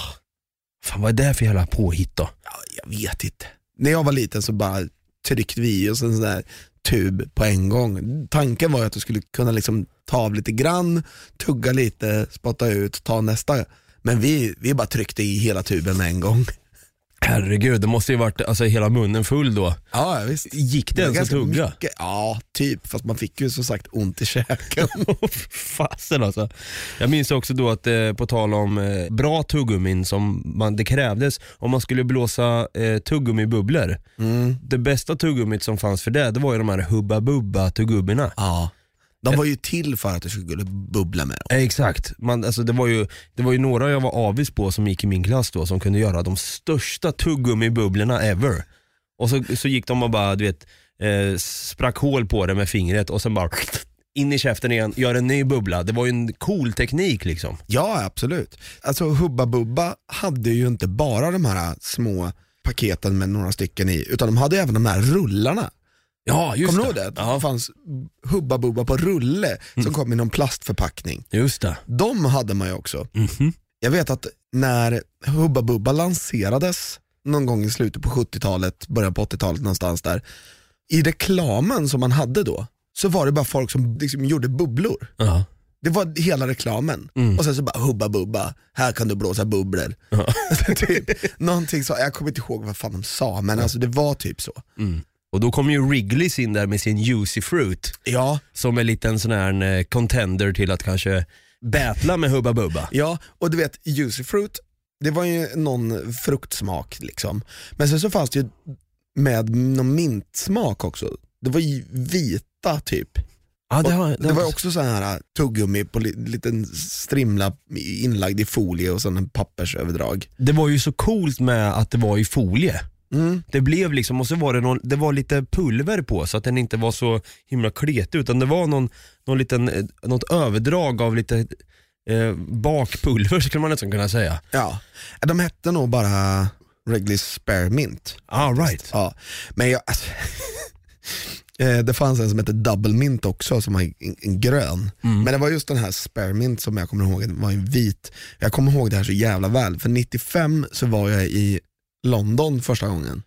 Fan vad är det för jävla påhitt då? Ja, jag vet inte. När jag var liten så bara tryckte vi i oss en sån där tub på en gång. Tanken var att du skulle kunna liksom ta av lite grann, tugga lite, spotta ut, ta nästa. Men vi, vi bara tryckte i hela tuben med en gång. Herregud, det måste ju varit alltså, hela munnen full då. Ja visst. Gick det var ens att tugga? mycket- Ja, typ. Fast man fick ju som sagt ont i käken. Fasen alltså. Jag minns också då att eh, på tal om eh, bra tuggummin som man, det krävdes om man skulle blåsa eh, tuggummibubblor. Mm. Det bästa tuggummit som fanns för det, det var ju de här Hubba Bubba tuggummina. Ja. De var ju till för att du skulle bubbla med dem. Eh, Exakt, man, alltså det, var ju, det var ju några jag var avis på som gick i min klass då som kunde göra de största tuggummibubblorna ever. Och så, så gick de och bara, du vet, eh, sprack hål på det med fingret och sen bara in i käften igen, gör en ny bubbla. Det var ju en cool teknik liksom. Ja, absolut. Alltså Hubba Bubba hade ju inte bara de här små paketen med några stycken i, utan de hade även de här rullarna. Ja, just Kommer du ihåg det? Ja, Det fanns Hubba Bubba på rulle som kom i någon plastförpackning. just det. De hade man ju också. Mhm. Jag vet att när Hubba Bubba lanserades någon gång i slutet på 70-talet, början på 80-talet någonstans där. I reklamen som man hade då, så var det bara folk som liksom gjorde bubblor. Ja. Det var hela reklamen. Mm. Och sen så bara hubba bubba, här kan du blåsa bubblor. Ja. typ, någonting så, jag kommer inte ihåg vad fan de sa men alltså det var typ så. Mm. Och då kom ju Wrigley's in där med sin Juicy Fruit Ja, som är lite en sån här eh, contender till att kanske battla med Hubba Bubba. ja och du vet juicy fruit, det var ju någon fruktsmak liksom. Men sen så fanns det ju med någon mintsmak också. Det var ju vita typ. Ja, det, har, Det, det, var också så här äh, tuggummi på li, liten strimla inlagd i folie och sen en pappersöverdrag. det var ju så coolt med att det var i folie. Mm. Det blev liksom, och så var det, någon, det var lite pulver på så att den inte var så himla kletig utan det var någon, någon liten, eh, något överdrag av lite eh, bakpulver skulle man nästan kunna säga. Ja, de hette nog bara Wrigley's Spearmint. Ah, right. Ja, men jag, alltså, eh, det fanns en som hette Double Mint också som var en, en grön. Mm. Men det var just den här Spearmint som jag kommer ihåg var en vit. Jag kommer ihåg det här så jävla väl, för 95 så var jag i London första gången.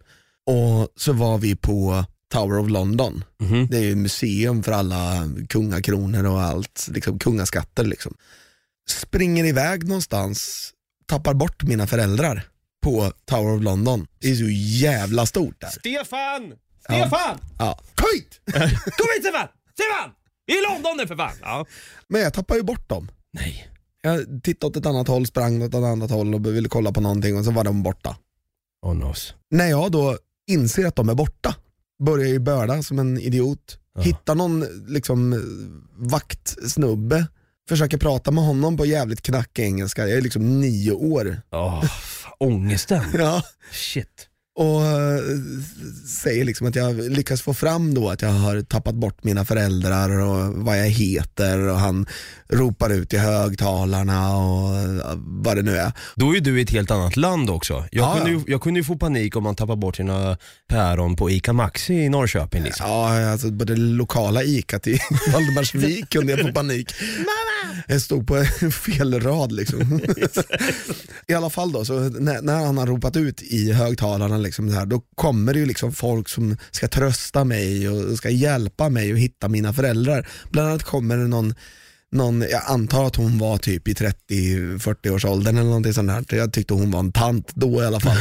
Och så var vi på Tower of London. Mhm. Det är ju museum för alla kungakronor och allt, liksom kungaskatter. Liksom. Springer iväg någonstans, tappar bort mina föräldrar på Tower of London. Det är så jävla stort där. Stefan! Stefan! Ja. Skit! Kom hit Stefan! Stefan! Vi är i London nu för fan! Ja. Men jag tappar ju bort dem. Nej. Jag tittade åt ett annat håll, sprang åt ett annat håll och ville kolla på någonting och så var de borta. Oh nos. När jag då inser att de är borta, börjar ju börda som en idiot. Ja. Hittar någon liksom vaktsnubbe, försöker prata med honom på jävligt knackig engelska. Jag är liksom nio år. Oh, ångesten. Ja. Shit. Och eh, säger liksom att jag lyckas få fram då att jag har tappat bort mina föräldrar och vad jag heter och han ropar ut i högtalarna och eh, vad det nu är. Då är du i ett helt annat land också. Jag, Ja, kunde, ju, jag kunde ju få panik om man tappar bort sina päron på ICA Maxi i Norrköping. Liksom. Ja, alltså på det lokala ikat i Valdemarsvik kunde jag få panik. Mamma! Jag stod på fel rad liksom. I alla fall då, så när, när han har ropat ut i högtalarna, liksom, så här, då kommer det ju liksom folk som ska trösta mig och ska hjälpa mig att hitta mina föräldrar. Bland annat kommer det någon någon, jag antar att hon var typ i 30-40 års åldern eller någonting sånt där. Jag tyckte hon var en tant då i alla fall.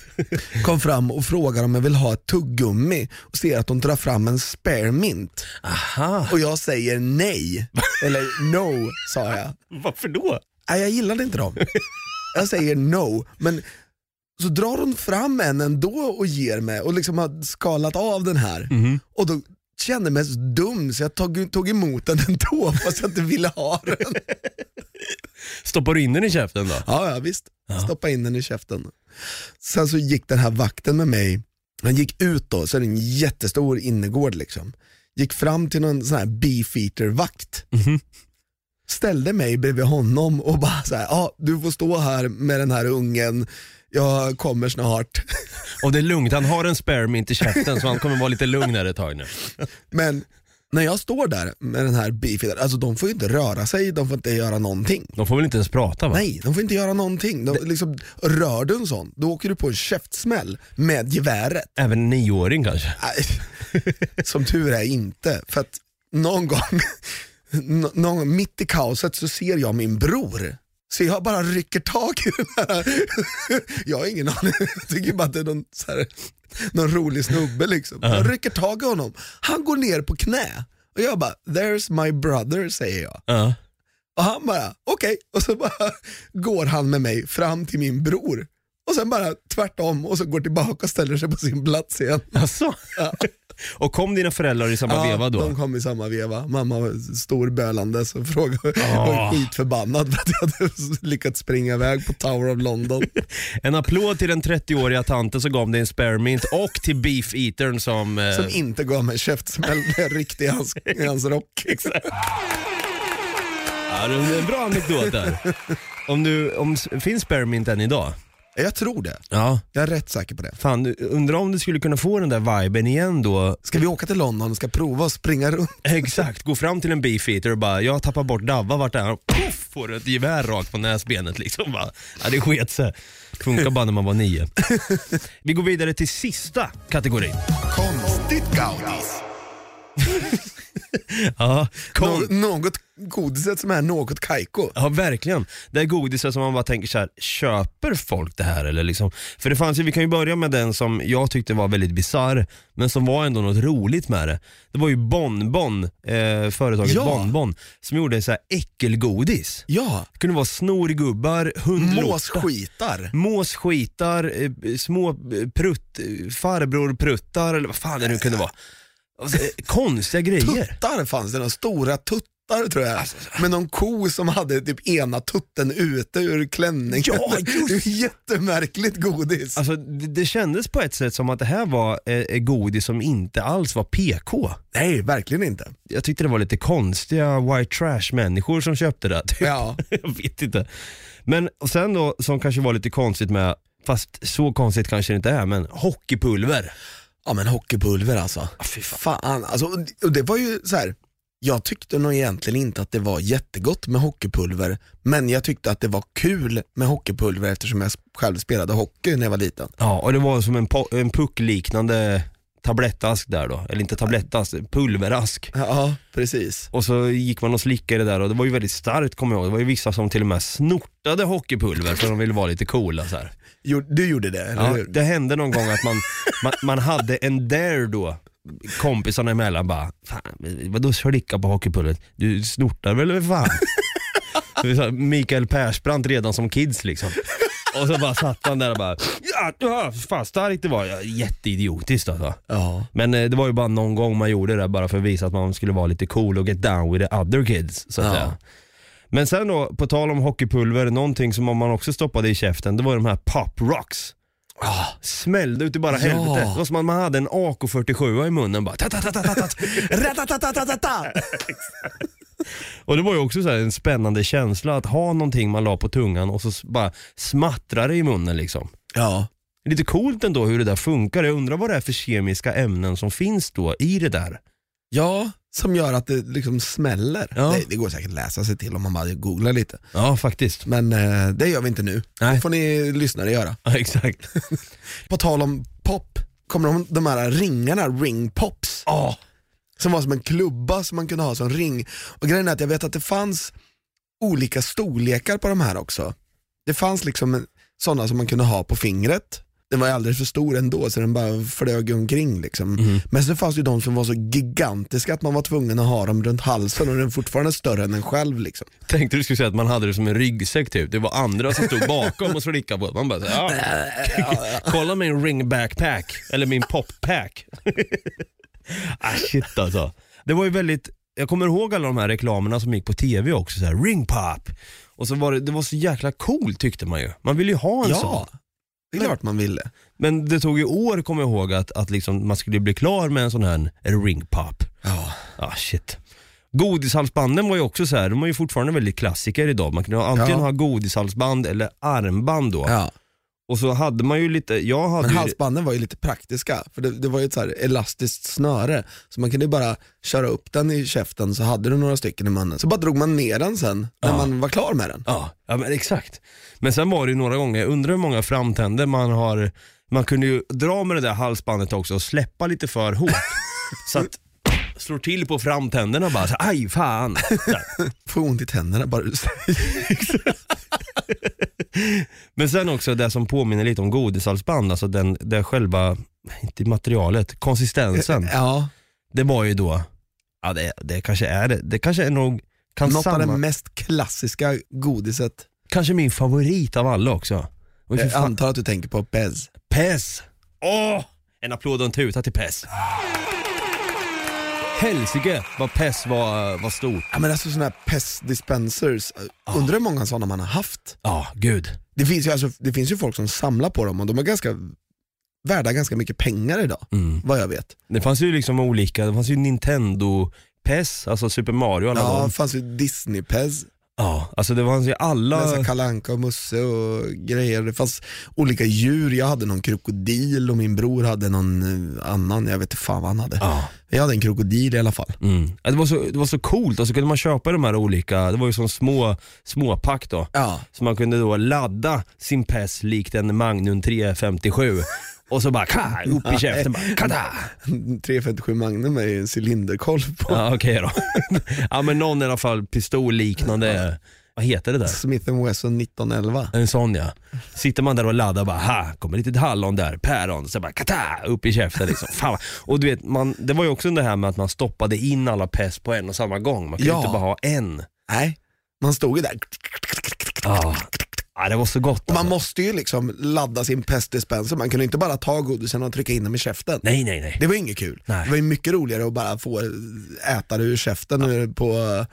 Kom fram och frågar om jag vill ha ett tuggummi och ser att hon drar fram en spearmint. Aha, Och jag säger nej. Eller no, sa jag. varför då? Nej, jag gillade inte dem. Jag säger no, men så drar hon fram en ändå och ger mig och liksom har skalat av den här. Mhm. Och då kände mig så dum så jag tog, tog emot den ändå fast jag inte ville ha den. Stoppar du in den i käften då? Ja, ja visst. Stoppa in den i käften. Sen så gick den här vakten med mig, han gick ut då, så är det en jättestor innergård liksom. Gick fram till någon sån här beefeater-vakt. Ställde mig bredvid honom och bara så här, ja du får stå här med den här ungen, jag kommer snart. Och det är lugnt, han har en sparemint i käften så han kommer vara lite lugnare ett tag nu. Men när jag står där med den här beefeater, alltså de får ju inte röra sig, de får inte göra någonting. De får väl inte ens prata va? Nej, de får inte göra någonting. De, liksom, rör du en sån, då åker du på en käftsmäll med geväret. Även en nioåring kanske? Nej, som tur är inte. För att någon gång, nå- någon mitt i kaoset så ser jag min bror. Så jag bara rycker tag i den här. Jag har ingen aning, jag tycker bara att det är någon, här, någon rolig snubbe liksom. Jag rycker tag i honom, han går ner på knä. Och jag bara, there's my brother säger jag. Ja. Och han bara, okej, och så bara går han med mig fram till min bror. Och sen bara tvärtom och så går tillbaka och ställer sig på sin plats igen. Alltså? Och kom dina föräldrar i samma veva då? de kom i samma veva. Mamma var storbölande så frågade, var skitförbannad för att jag hade lyckats springa iväg på Tower of London. En applåd till den 30-åriga tanten som gav dig en sparemint och till beefeatern som... Eh, Som inte gav mig käftsmäll med riktigt i hans, i hans rock. ja, det är en bra anekdot där. Om du, om, finns sparemint än idag? Jag tror det. Ja. Jag är rätt säker på det. Fan, undrar om du skulle kunna få den där viben igen då? Ska vi åka till London och ska prova att springa runt? Exakt, gå fram till en beefeater och bara, jag har tappat bort Davva, vart är han? Puff, får du ett gevär rakt på näsbenet liksom. Bara. Ja, det sket sig. Funkar bara när man var nio. Vi går vidare till sista kategorin. Konstigt gaudis. Ja. Nå- något godiset som är något kajko. Ja verkligen. Det är godiset som man bara tänker så här: köper folk det här eller liksom? För det fanns ju, vi kan ju börja med den som jag tyckte var väldigt bizarr, men som var ändå något roligt med det. Det var ju Bonbon, eh, företaget Ja. Bonbon, som gjorde så här äckelgodis. Ja, Det kunde vara snorgubbar, hundlotta, måsskitar. måsskitar, eh, små eh, prutt, eh, farbror pruttar eller vad fan det nu kunde vara. Alltså, eh, konstiga grejer. Tuttar fanns det, några stora tuttar tror jag. Med någon ko som hade typ ena tutten ute ur klänningen. Ja, det är jättemärkligt godis. Alltså, det, det kändes på ett sätt som att det här var eh, eh, godis som inte alls var PK. Nej, verkligen inte. Jag tyckte det var lite konstiga white trash människor som köpte det. Typ. Ja. jag vet inte. Men sen då, som kanske var lite konstigt med, fast så konstigt kanske det inte är, men hockeypulver. Ja men hockeypulver alltså. Ah, fy fan. Fan, alltså, och det var ju så här. Jag tyckte nog egentligen inte att det var jättegott med hockeypulver, men jag tyckte att det var kul med hockeypulver eftersom jag själv spelade hockey när jag var liten. Ja, och det var som en, po- en puckliknande tablettask där då, eller inte tablettask, pulverask. Ja, precis. Och så gick man och slickade där och det var ju väldigt starkt kommer jag ihåg. Det var ju vissa som till och med snortade hockeypulver för de ville vara lite coola så här. Du gjorde det, eller Ja, hur? det hände någon gång att man, man, man hade en dare då, kompisarna emellan bara, fan vadå slicka på hockeypulvret? Du snortar väl för fan? Mikael Persbrandt redan som kids liksom. Och så bara satt han där och bara, ja, ja fan starkt det var. Ja, jätteidiotiskt alltså. Ja. Men eh, det var ju bara någon gång man gjorde det bara för att visa att man skulle vara lite cool och get down with the other kids. Så att Ja. säga. Men sen då, på tal om hockeypulver, någonting som man också stoppade i käften, det var de här pop rocks. Ah, Smällde ut i bara Ja. helvete. Det var som att man hade en AK47 i munnen bara. Ta, ta, ta, ta, ta, ta. Ratatatatata. Och det var ju också så här en spännande känsla att ha någonting man la på tungan och så s- bara smattrar det i munnen liksom. Ja. Lite coolt ändå hur det där funkar. Jag undrar vad det är för kemiska ämnen som finns då i det där. Ja, som gör att det liksom smäller. Ja. Det, det går säkert att läsa sig till om man bara googlar lite. Ja, faktiskt. Men eh, det gör vi inte nu. Nej. Det får ni lyssnare göra. Ja, exakt. På tal om pop, kommer de, de här ringarna, ring pops? Ja. Som var som en klubba som man kunde ha som ring. Och grejen är att jag vet att det fanns olika storlekar på de här också. Det fanns liksom sådana som man kunde ha på fingret. Den var alldeles för stor ändå så den bara flög omkring liksom. Mhm. Men så fanns det ju de som var så gigantiska att man var tvungen att ha dem runt halsen och den fortfarande större än en själv liksom. Tänkte du skulle säga att man hade det som en ryggsäck typ. Det var andra som stod bakom och slickade på. Man bara, så, ja. kolla min ring backpack, eller min poppack. ah shit alltså. Det var ju väldigt, jag kommer ihåg alla de här reklamerna som gick på tv också, så här, ring pop. Och så var det, det var så jäkla coolt tyckte man ju. Man ville ju ha en sån. Det är klart man ville. Men det tog ju år, kommer jag ihåg, att, att liksom man skulle bli klar med en sån här ring pop. Ja. Ah shit. Godishalsbanden var ju också så här, de är ju fortfarande väldigt klassiker idag. Man kunde antingen Ja. ha godishalsband eller armband då. Ja. Och så hade man ju lite, jag hade Men halsbanden var ju lite praktiska, för det, det var ju ett så elastiskt snöre, så man kunde ju bara köra upp den i käften så hade du några stycken i munnen. Så bara drog man ner den sen när Ja. man var klar med den. ja, ja men exakt. Men sen var det ju några gånger, jag undrar hur många framtänder man har, man kunde ju dra med det där halsbandet också och släppa lite för hårt. så att slår till på framtänderna bara, så, aj fan. Så. Får ont i tänderna bara du säger. Men sen också det som påminner lite om godishalsband, alltså den, det själva, inte materialet, konsistensen. Ja, Det var ju då, ja det, det kanske är det, det kanske är nog, kan något av samma, det mest klassiska godiset. kanske min favorit av alla också. Och Jag fan, antar att du tänker på Pez. Pez! Åh! En applåd och en tuta till Pez. Helsike vad Pez var, var stort. Ja men alltså sådana här Pez dispensers, undrar hur många sådana man har haft? Ja, gud. Det finns, ju alltså, det finns ju folk som samlar på dem och de är ganska värda ganska mycket pengar idag, Mm. vad jag vet. Det fanns ju liksom olika, det fanns ju Nintendo Pez, alltså Super Mario alla Ja, dem. det fanns ju Disney-Pez, Ja, alltså det ju alla... Läsa kalanka och Musse och grejer. Det fanns olika djur, jag hade någon krokodil och min bror hade någon eh, annan, jag vet inte fan vad han hade. Ja. Jag hade en krokodil i alla fall. Mm. Ja, Det, var så, det var så coolt, och så kunde man köpa de här olika, det var ju som små, små pack då. Ja, Så man kunde då ladda sin PES likt en Magnum 357 och så bara ka, upp i käften bara kada. 357 Magnum är ju en cylinderkolv på. Ja okej då. ja men någon i alla fall pistolliknande, vad heter det där? Smith Wesson 1911. En sån ja. Sitter man där och laddar bara, ha, kommer lite hallon där, päron, så bara kata, upp i käften liksom. Fan. vad- Och du vet, man, det var ju också det här med att man stoppade in alla PES på en och samma gång. Man kunde Ja. inte bara ha en. Nej, man stod ju där. Ja. Ja, det var så gott Och man alltså. måste ju liksom ladda sin pestdispenser, man kunde inte bara ta godisen och trycka in dem i käften. Nej, nej, nej. Det var inget kul. Nej. Det var ju mycket roligare att bara få äta det ur käften på eh,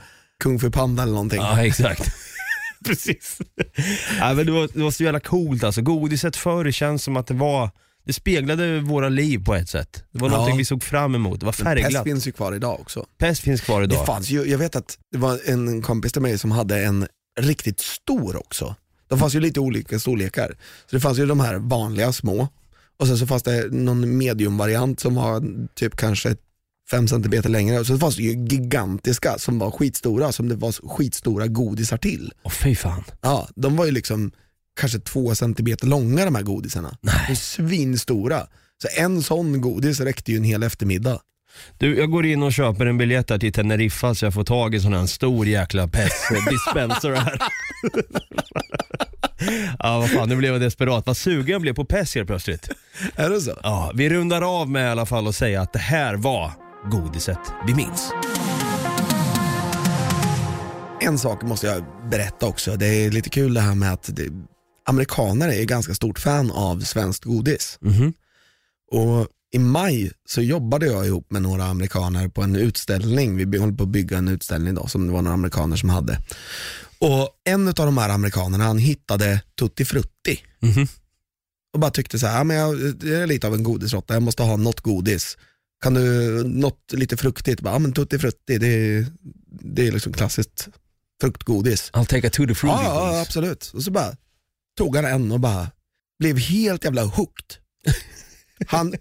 Kung Fu Panda eller någonting. Ja, exakt. Precis. ja, men det, var, det var så jävla coolt alltså. Godiset förr känns som att det var, det speglade våra liv på ett sätt. Det var Ja. någonting vi såg fram emot. Det var Men Pest färgglatt. finns ju kvar idag också. Pest finns kvar idag. Det fanns ju, jag vet att det var en kompis till mig som hade en riktigt stor också. De fanns ju lite olika storlekar. Så det fanns ju de här vanliga små och sen så fanns det någon mediumvariant som var typ kanske 5 cm längre och så fanns det ju gigantiska som var skitstora, som det var skitstora godisar till. Åh fy fan. Ja, de var ju liksom kanske 2 cm långa de här godisarna. De är svinstora. Så en sån godis räckte ju en hel eftermiddag. Du, jag går in och köper en biljett här till Teneriffa så jag får tag i sån här stor jäkla pest-dispenser här. ja, vad fan, nu blev jag desperat. Vad sugen jag blev på pest helt plötsligt. Är det så? Ja, vi rundar av med i alla fall och säga att det här var godiset vi minns. En sak måste jag berätta också. Det är lite kul det här med att det, amerikaner är ganska stort fan av svenskt godis. Mhm. Och i maj så jobbade jag ihop med några amerikaner på en utställning. Vi håller på att bygga en utställning då som det var några amerikaner som hade. Och en av de här amerikanerna han hittade Tutti Frutti Mhm. och bara tyckte så här, ja, men jag, det är lite av en godisråtta, jag måste ha något godis. Kan du, något lite fruktigt? Bara, ja men Tutti Frutti, det är, det är liksom klassiskt fruktgodis. I'll take a tutti frutti Ja, ja, absolut. Och så bara tog han en och bara blev helt jävla hooked. Han,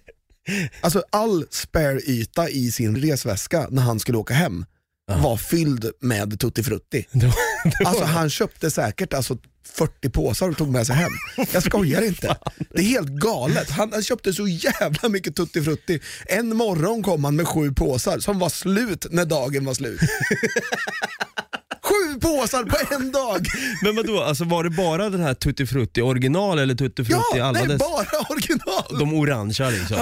alltså all spare-yta i sin resväska när han skulle åka hem. Var fylld med Tutti Frutti. Det var- det var- Alltså han köpte säkert alltså 40 påsar och tog med sig hem. Jag skojar inte. Det är helt galet. Han, köpte så jävla mycket Tutti Frutti. En morgon kom han med sju påsar som var slut när dagen var slut. sju påsar på en dag! Men vadå, alltså var det bara den här tutti frutti original eller tutti frutti Ja, alla är dess, bara original. de orangea liksom?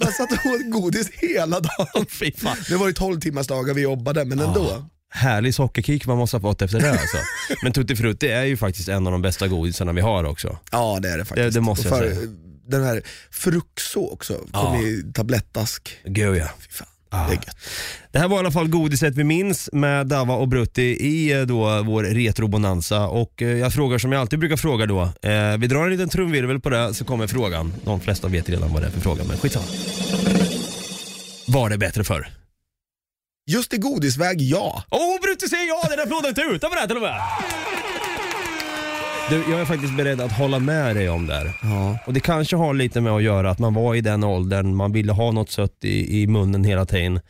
Jag satt och åt godis hela dagen. Fy fan. Det var ju 12 timmars dagar vi jobbade, men ändå. Härlig sockerkick man måste ha fått efter det alltså. Men tutti frutti är ju faktiskt en av de bästa godisarna vi har också. Ja det är det faktiskt. Det- det måste jag för, säga. Den här Fruxo också, kom Ja. i tablettask. Gud ja. Fy fan, Ah. det. Det här var i alla fall godiset vi minns med Dava och Brutti i eh, då vår retrobonanza och eh, jag frågar som jag alltid brukar fråga då. Eh, vi drar en liten trumvirvel på det så kommer frågan. De flesta vet redan vad det är för fråga men skitsamma. Var det bättre förr? Just i godisväg, ja. Åh, oh, Brutti säger ja! Den applåden inte utan på det här till och med. Du, jag är faktiskt beredd att hålla med dig om det här. ja. Och det kanske har lite med att göra att man var i den åldern, man ville ha något sött i, i munnen hela tiden.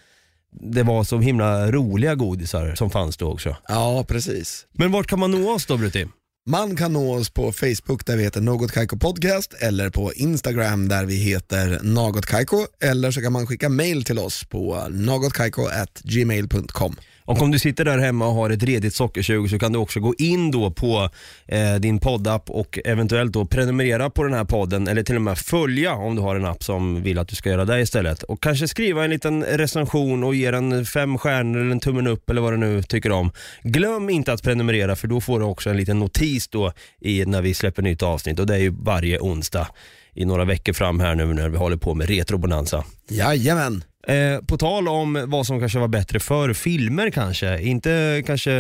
Det var så himla roliga godisar som fanns då också. Ja, precis. Men vart kan man nå oss då Brutti? Man kan nå oss på Facebook där vi heter Något Kaiko Podcast eller på Instagram där vi heter Något Kaiko eller så kan man skicka mail till oss på nogotkaiko@gmail.com. Och om du sitter där hemma och har ett redigt sockersug så kan du också gå in då på eh, din poddapp och eventuellt då prenumerera på den här podden eller till och med följa om du har en app som vill att du ska göra det istället. Och kanske skriva en liten recension och ge den fem stjärnor eller en tummen upp eller vad du nu tycker om. Glöm inte att prenumerera för då får du också en liten notis då i när vi släpper nytt avsnitt och det är ju varje onsdag i några veckor fram här nu när vi håller på med Retrobonanza. Jajamän. Eh, på tal om vad som kanske var bättre för filmer kanske, inte kanske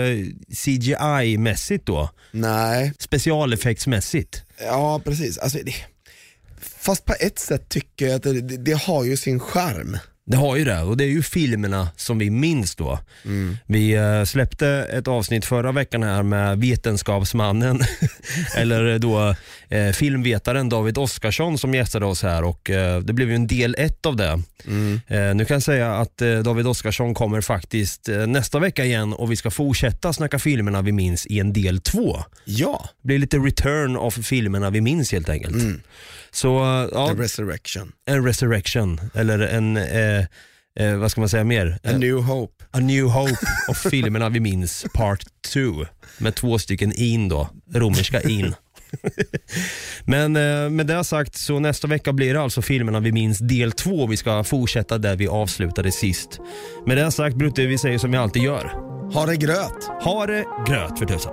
CGI-mässigt då, Nej, specialeffektsmässigt. ja precis. Alltså, det, fast på ett sätt tycker jag att det, det, har ju sin charm. Det har ju det och det är ju filmerna som vi minns då. Vi eh, släppte ett avsnitt förra veckan här med vetenskapsmannen, eller då eh, filmvetaren David Oskarsson som gästade oss här och eh, det blev ju en del ett av det. Eh, nu kan jag säga att David Oskarsson kommer faktiskt nästa vecka igen och vi ska fortsätta snacka filmerna vi minns i en del två. Ja, Det blir lite return of filmerna vi minns helt enkelt. Så eh, ja, The Resurrection. en resurrection, eller en, eh, eh, vad ska man säga mer? A New Hope. A New Hope of filmerna vi minns, part 2. Med två stycken in då, romerska in. Men eh, med det sagt så nästa vecka blir det alltså filmerna vi minns del 2. Vi ska fortsätta där vi avslutade sist. Med det sagt Brutte, vi säger som vi alltid gör. Ha det gröt. Ha det gröt för tusan.